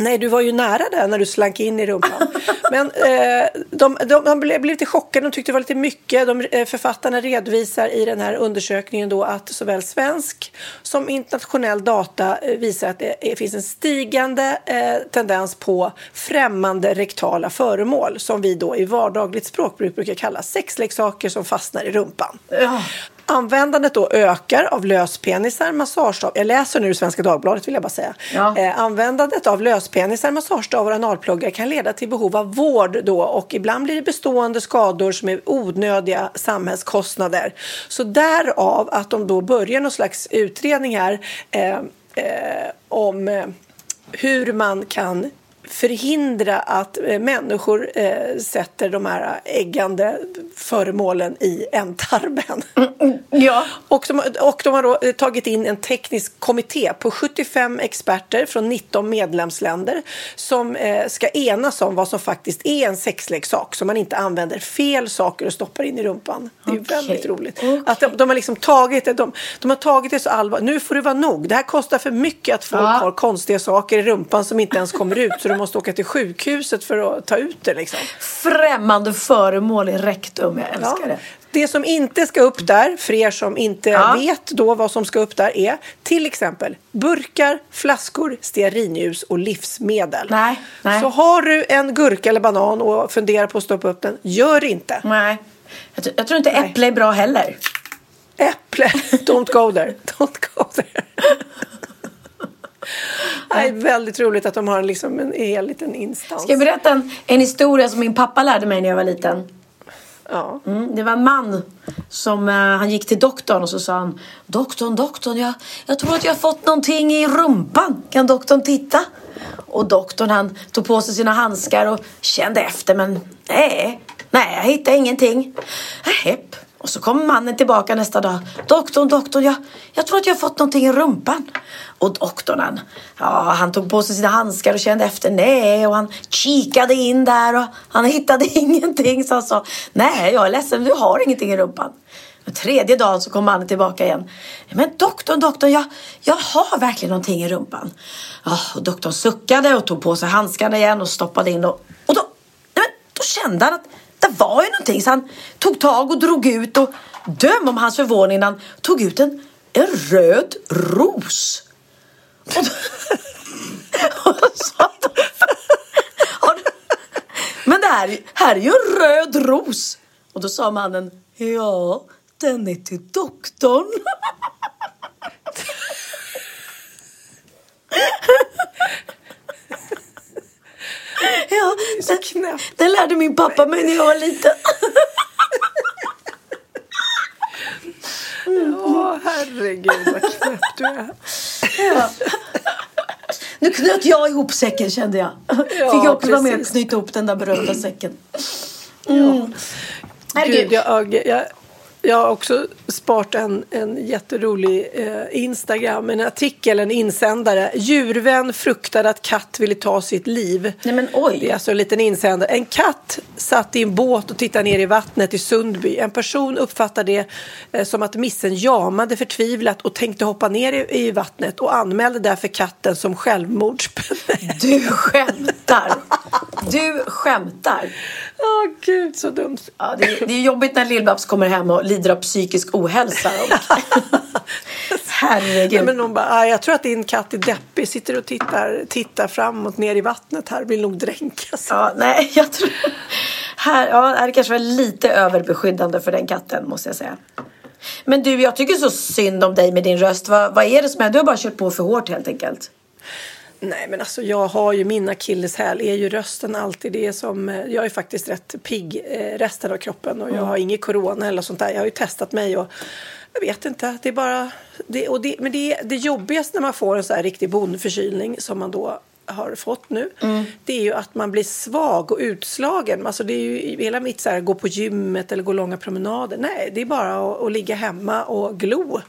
Nej, du var ju nära där när du slank in i rumpan. Men eh, de, de, de blev lite chockade, de tyckte det var lite mycket. De, eh, författarna redovisar i den här undersökningen då att såväl svensk som internationell data eh, visar att det eh, finns en stigande eh, tendens på främmande rektala föremål som vi då i vardagligt språkbruk brukar kalla sexleksaker som fastnar i rumpan. Ja. Användandet då ökar av löspenisar, massagestav. Jag läser nu Svenska Dagbladet vill jag bara säga. Ja. Eh, användandet av löspenisar, massagestavar och analpluggar kan leda till behov av vård då och ibland blir det bestående skador som är onödiga samhällskostnader. Så därav att de då börjar någon slags utredning här eh, eh, om hur man kan förhindra att eh, människor eh, sätter de här äggande föremålen i ändtarmen. Ja. Och de, och de har då eh, tagit in en teknisk kommitté på 75 experter från 19 medlemsländer som eh, ska enas om vad som faktiskt är en sexleksak så man inte använder fel saker och stoppar in i rumpan. Det är Okej. väldigt roligt. Att de, de har liksom tagit det, de, de har tagit det så allvarligt. Nu får det vara nog. Det här kostar för mycket att folk Ja. har konstiga saker i rumpan som inte ens kommer ut så de måste åka till sjukhuset för att ta ut det liksom. Främmande föremål i rektum, jag älskar Ja. det. Det som inte ska upp där, för er som inte Ja. vet då vad som ska upp där, är till exempel burkar, flaskor, stearinljus och livsmedel. Nej, nej. Så har du en gurka eller banan och funderar på att stoppa upp den, gör inte. Nej. Jag, jag tror inte äpple är bra heller. Äpple, don't go there. Don't go there. Det är väldigt roligt att de har liksom en hel liten instans. Ska jag berätta en, en historia som min pappa lärde mig när jag var liten? Ja. Mm, det var en man som eh, han gick till doktorn och så sa han Doktorn, doktorn, jag, jag tror att jag har fått någonting i rumpan. Kan doktorn titta? Och doktorn han tog på sig sina handskar och kände efter men nej, nej jag hittade ingenting. Hepp. Och så kom mannen tillbaka nästa dag. Doktorn, doktorn, jag, jag tror att jag har fått någonting i rumpan. Och doktorn han, ja, han tog på sig sina handskar och kände efter. Nej, och han kikade in där och han hittade ingenting. Så han sa, nej jag är ledsen, du har ingenting i rumpan. Men tredje dagen så kom mannen tillbaka igen. Men doktorn, doktorn, jag, jag har verkligen någonting i rumpan. Ja, och doktorn suckade och tog på sig handskarna igen och stoppade in och, och då, nej, men, då kände han att det var ju någonting så han tog tag och drog ut och döm om hans förvåning när han tog ut en, en röd ros. Och då, och då sa Men det här, här är ju en röd ros. Och då sa mannen, ja, den är till doktorn. Ja, Det så knäppt. den lärde min pappa mig när jag var liten. Åh, herregud vad knäpp du är. Ja. Nu knöt jag ihop säcken kände jag. Fick Ja, jag också vara med och knyta ihop den där berömda säcken. Mm. Herregud. Gud, jag, jag, jag har också sparat en, en jätterolig eh, Instagram, en artikel, en insändare. Djurvän fruktade att katt ville ta sitt liv. Nej men oj. Det är alltså en liten insändare. En katt satt i en båt och tittade ner i vattnet i Sundby. En person uppfattade det eh, som att missen jamade förtvivlat och tänkte hoppa ner i, i vattnet och anmälde därför katten som självmordsbenägen. Du skämtar. Du skämtar. Åh gud, så dumt. Ja, det, det är jobbigt när Lill-Babs kommer hem och lider av psykisk ohälsa. Och... Herregud. Nej, men hon bara, "Ah, jag tror att din katt är deppig, sitter och tittar, tittar framåt ner i vattnet här, vill nog dränkas. Ja, nej, jag tror... Här, ja, det kanske var lite överbeskyddande för den katten, måste jag säga. Men du, jag tycker så synd om dig med din röst. Vad, vad är det som är? Du har bara kört på för hårt helt enkelt. Nej men alltså jag har ju min akilleshäl är ju rösten alltid det som eh, jag är faktiskt rätt pigg eh, resten av kroppen och jag har inget corona eller sånt där. Jag har ju testat mig och jag vet inte, det är bara det, och det, men det, det jobbigaste när man får en så här riktig bondförkylning som man då har fått nu, det är ju att man blir svag och utslagen. Alltså det är ju hela mitt så här, gå på gymmet eller gå långa promenader. Nej, det är bara att, att ligga hemma och glo.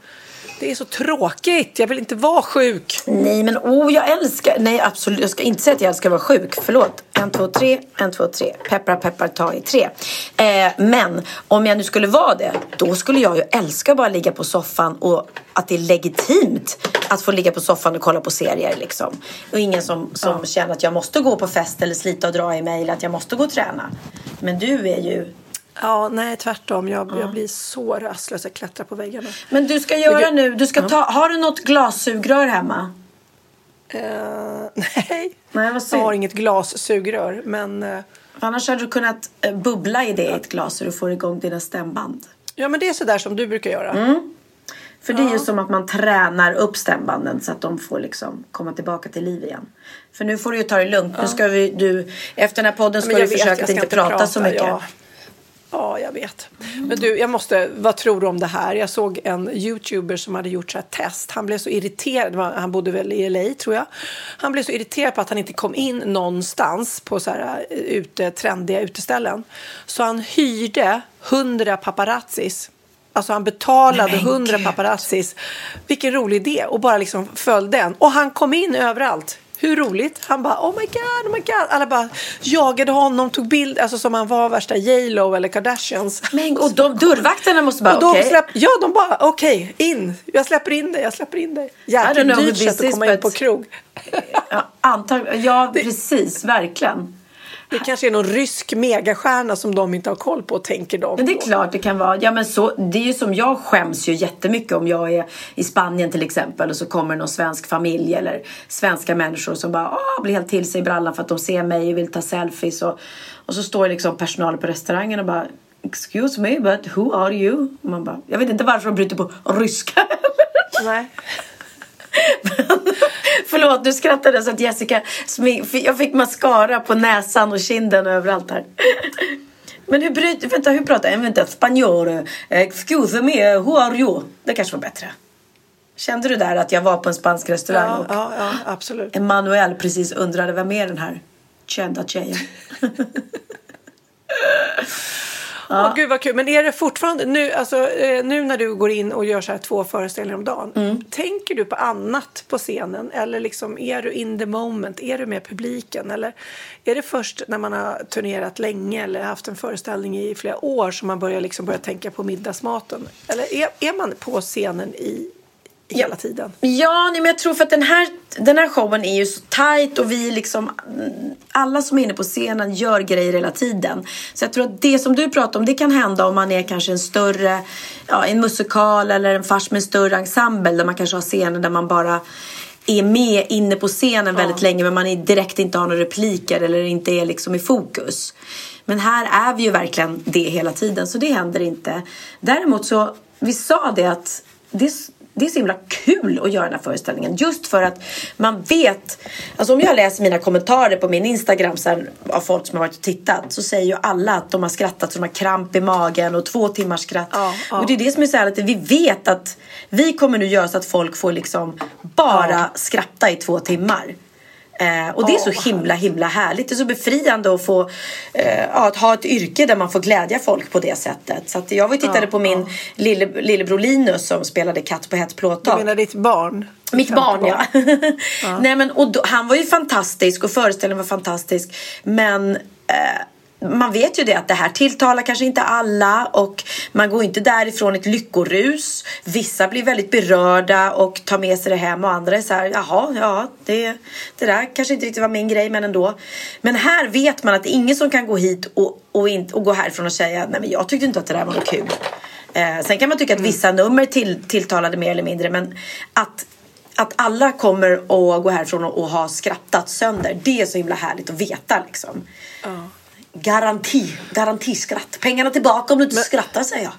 Det är så tråkigt. Jag vill inte vara sjuk. Nej, men oh, jag älskar... Nej, absolut. Jag ska inte säga att jag älskar att vara sjuk. Förlåt. En, två, tre. En, två, tre. Peppar, peppar, ta i tre. Eh, men om jag nu skulle vara det, då skulle jag ju älska att bara ligga på soffan och att det är legitimt att få ligga på soffan och kolla på serier liksom. Och ingen som, som känner att jag måste gå på fest eller slita och dra i mig eller att jag måste gå och träna. Men du är ju... Ja, nej tvärtom. Jag, jag blir så rastlös. Jag klättrar på väggarna. Men du ska göra nu, du ska ta, har du något glassugrör hemma? Eh, nej, Nej, jag har inget glassugrör. Men, eh, Annars hade du kunnat eh, bubbla i det i ett glas så du får igång dina stämband. ja, men det är sådär som du brukar göra. Mm. För det är ju som att man tränar upp stämbanden så att de får liksom komma tillbaka till liv igen. För nu får du ju ta det lugnt. Nu ska vi, du, efter den här podden ska du jag försöka jag att inte prata, så mycket. Ja. Ja, jag vet. Men du, jag måste, vad tror du om det här? Jag såg en youtuber som hade gjort så här test. Han blev så irriterad, han bodde väl i LA tror jag. Han blev så irriterad på att han inte kom in någonstans på så här eh, ute, trendiga uteställen. Så han hyrde 100 paparazzis. Alltså han betalade Nej, men 100 gud. paparazzis. Vilken rolig idé. Och bara liksom följde den. Och han kom in överallt. Hur roligt? Han bara oh my god, oh my god. Alla bara jagade honom, tog bild, alltså som han var värsta J.Lo eller Kardashians. Men, och de dörrvakterna måste bara, okej. släpp, ja, de bara okej, in. Jag släpper in dig, jag släpper in dig. Jäkligt dyrt sätt att komma in på krog. Ja, antagligen. Ja, precis. Verkligen. Det kanske är någon rysk megastjärna som de inte har koll på, tänker de. Men det är klart det kan vara. Ja, men så, det är ju som jag skäms ju jättemycket om jag är i Spanien till exempel och så kommer någon svensk familj eller svenska människor som bara Åh, blir helt till sig i brallan för att de ser mig och vill ta selfies och, och så står liksom personalen på restaurangen och bara Excuse me, but who are you? Och man bara, jag vet inte varför de bryter på ryska. Nej. Förlåt, du skrattade så att Jessica, smink- jag fick mascara på näsan och kinden och överallt här. Men hur bryter, vänta hur pratar jag? Vänta, spanjor, excuse me, who are you? Det kanske var bättre. Kände du där att jag var på en spansk restaurang Ja, och ja, ja, absolut. Emanuel precis undrade vem är den här kända tjejen? Åh, gud vad kul. Men är det fortfarande nu, alltså, eh, nu när du går in och gör så här två föreställningar om dagen. Mm. Tänker du på annat på scenen? Eller liksom, är du in the moment? Är du med publiken? Eller är det först när man har turnerat länge eller haft en föreställning i flera år som man börjar, liksom börja tänka på middagsmaten? Eller är, är man på scenen i hela tiden? Ja, nej, men jag tror för att den här, den här showen är ju så tight och vi liksom alla som är inne på scenen gör grejer hela tiden. Så jag tror att det som du pratar om det kan hända om man är kanske en större, ja, en musikal eller en fars med en större ensemble där man kanske har scener där man bara är med inne på scenen väldigt länge men man är direkt inte har några repliker eller inte är liksom i fokus. Men här är vi ju verkligen det hela tiden så det händer inte. Däremot så, vi sa det att det, det är så himla kul att göra den här föreställningen. Just för att man vet, alltså om jag läser mina kommentarer på min Instagram sen av folk som har varit och tittat så säger ju alla att de har skrattat så de har kramp i magen och två timmars skratt. Ja, ja. Och det är det som är så här att vi vet att vi kommer nu göra så att folk får liksom bara skratta i två timmar. Eh, och det är så himla himla härligt. Det är så befriande att få eh, ja, att ha ett yrke där man får glädja folk på det sättet. Så jag var tittade på min lille, lillebror Linus som spelade katt på hett Du plåttak. menar ditt barn? Mitt Femte barn, ja. Nej, men, och då, han var ju fantastisk och föreställningen var fantastisk. Men eh, man vet ju det att det här tilltalar kanske inte alla och man går inte därifrån ett lyckorus. Vissa blir väldigt berörda och tar med sig det hem och andra är så här, jaha, ja, det, det där kanske inte riktigt var min grej, men ändå. Men här vet man att det är ingen som kan gå hit och, och, inte, och gå härifrån och säga, nej men jag tyckte inte att det där var något kul. Eh, sen kan man tycka att vissa nummer till, tilltalade mer eller mindre, men att att alla kommer att gå härifrån och, och ha skrattat sönder. Det är så himla härligt att veta liksom. Garanti, garantiskratt. Pengarna tillbaka om du inte skrattar säger jag.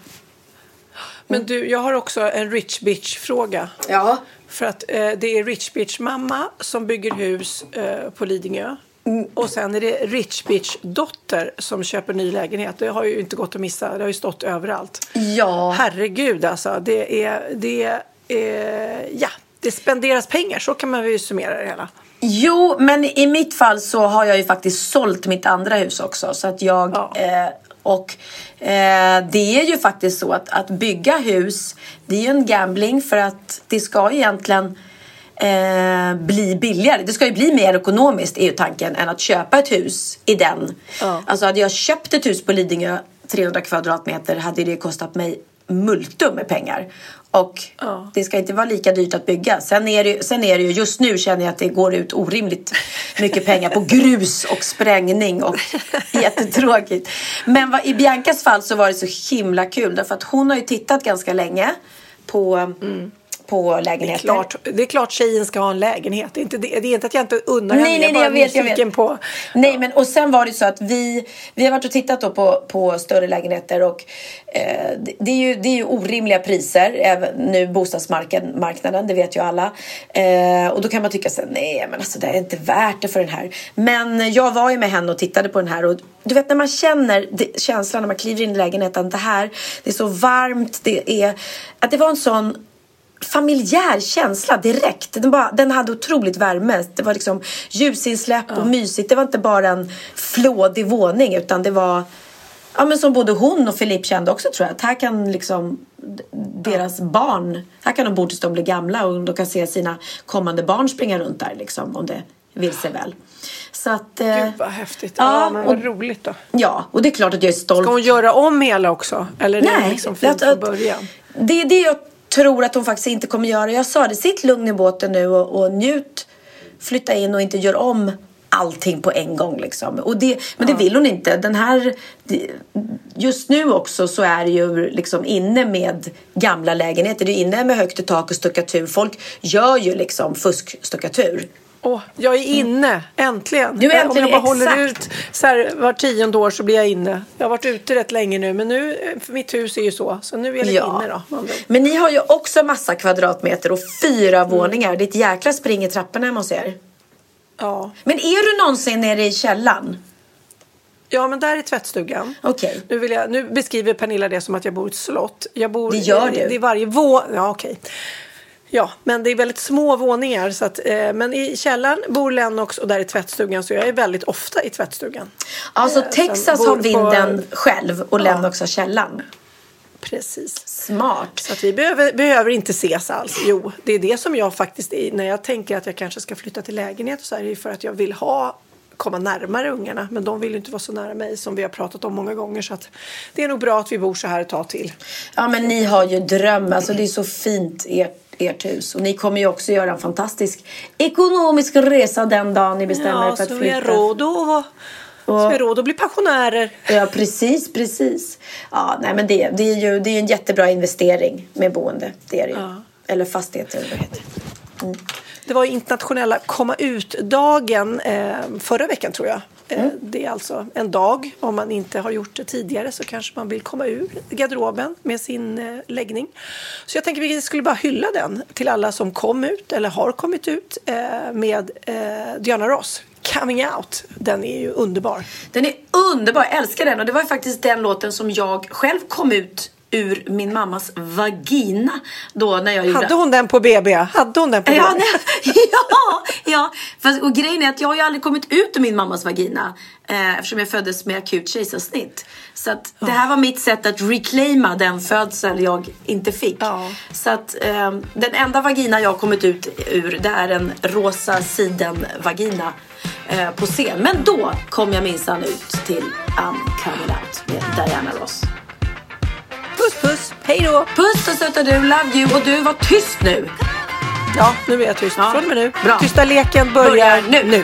Men du, jag har också en rich bitch-fråga. Ja. För att eh, det är rich bitch mamma som bygger hus eh, på Lidingö. Mm. Och sen är det rich bitch dotter som köper ny lägenhet. Det har ju inte gått att missa. Det har ju stått överallt. Ja. Herregud alltså. Det är, det är, ja, det spenderas pengar. Så kan man ju summera det hela. Jo, men i mitt fall så har jag ju faktiskt sålt mitt andra hus också. Så att jag... Ja. Eh, och eh, det är ju faktiskt så att, att bygga hus, det är ju en gambling för att det ska egentligen eh, bli billigare. Det ska ju bli mer ekonomiskt är ju tanken än att köpa ett hus i den. Ja. Alltså hade jag köpt ett hus på Lidingö 300 kvadratmeter hade det kostat mig multum med pengar. Och Ja. det ska inte vara lika dyrt att bygga. Sen är, det, sen är det ju, just nu känner jag att det går ut orimligt mycket pengar på grus och sprängning och jättetråkigt. Men vad, i Biancas fall så var det så himla kul därför att hon har ju tittat ganska länge på, på lägenheter. Klart, det är klart tjejen ska ha en lägenhet. Det är inte, det, det är inte att jag inte unnar henne. nej, är nej, bara jag vet, jag vet. På, Nej, men och sen var det så att vi, vi har varit och tittat då på, på större lägenheter och eh, det, det, är ju, det är ju orimliga priser även nu bostadsmarknaden, marknaden, det vet ju alla. Eh, och då kan man tycka så nej men alltså det är inte värt det för den här. Men jag var ju med henne och tittade på den här och du vet när man känner det, känslan när man kliver in i lägenheten, det här, det är så varmt, det är, att det var en sån familjär känsla direkt. Den, bara, den hade otroligt värme. Det var liksom ljusinsläpp och mysigt. Det var inte bara en flådig våning utan det var Ja men som både hon och Filip kände också tror jag. Att här kan liksom deras barn, här kan de bo tills de blir gamla och de kan se sina kommande barn springa runt där liksom om det vill sig väl. Så att... eh, Gud vad häftigt. Ja, Ja, men vad och- roligt då. Ja, och det är klart att jag är stolt. Ska hon göra om hela också? Eller är det Nej, liksom fint att- från början? Det är det jag tror att hon faktiskt inte kommer göra. Jag sa det, sitt lugn i båten nu och, och njut. Flytta in och inte gör om allting på en gång liksom. Och det, men det vill hon inte. Den här, just nu också så är det ju liksom inne med gamla lägenheter. Det är inne med högt i tak och stuckatur. Folk gör ju liksom fuskstuckatur. Åh, jag är inne, äntligen. Du är äntligen, Om jag bara håller ut så här, var tionde år så blir jag inne. Jag har varit ute rätt länge nu, men nu, eh, mitt hus är ju så. Så nu är jag lite inne då. Men ni har ju också massa kvadratmeter och fyra våningar. Det är ett jäkla spring i trapporna hemma hos er. Ja. Men är du någonsin nere i källaren? ja, men där är tvättstugan. Okej. Nu, vill jag, nu beskriver Pernilla det som att jag bor i ett slott. Jag bor, Det gör du. Det är varje vå... Ja, okej. Ja, men det är väldigt små våningar. Så att, eh, men i källaren bor Lennox och där är tvättstugan. Så jag är väldigt ofta i tvättstugan. Alltså Eh, Texas har på- vinden själv och Lennox har källaren. Precis. Smart. Så att vi behöver, behöver inte ses alls. Jo, det är det som jag faktiskt är. När jag tänker att jag kanske ska flytta till lägenhet så är det för att jag vill ha komma närmare ungarna. Men de vill inte vara så nära mig som vi har pratat om många gånger. Så det är nog bra att vi bor så här ett tag till. Ja men ni har ju dröm. Alltså det är så fint ert, ert hus. Och ni kommer ju också göra en fantastisk ekonomisk resa den dagen ni bestämmer er Ja, för så att vi har flytta. råd att, så vi har råd att bli pensionärer. Ja precis, precis. Ja nej men det, det är ju det är en jättebra investering med boende. Det är det ju. Ja. Eller fastigheter vad det heter. Det var internationella komma ut-dagen eh, förra veckan tror jag. Mm. Det är alltså en dag. Om man inte har gjort det tidigare så kanske man vill komma ur garderoben med sin eh, läggning. Så jag tänker att vi skulle bara hylla den till alla som kom ut eller har kommit ut eh, med Diana Ross. Coming out. Den är ju underbar. Den är underbar, jag älskar den. Och det var ju faktiskt den låten som jag själv kom ut ur min mammas vagina då när jag. Hade hon den på BB? Hade hon den på Ja, BB? ja, ja. Fast, och grejen är att jag har ju aldrig kommit ut ur min mammas vagina eh, eftersom jag föddes med akut kejsarsnitt. Så att det här var mitt sätt att reclaima den födsel jag inte fick. Ja. Så att eh, den enda vagina jag har kommit ut ur det är en rosa sidenvagina eh, på scen. Men då kom jag minsann ut till I'm coming out med Diana Ross. Puss puss, hej då! Puss och söta du, love you och du var tyst nu. Ja, nu är jag tyst. Ja. Från och med nu. Bra. Tysta leken börjar, Börjar nu. nu.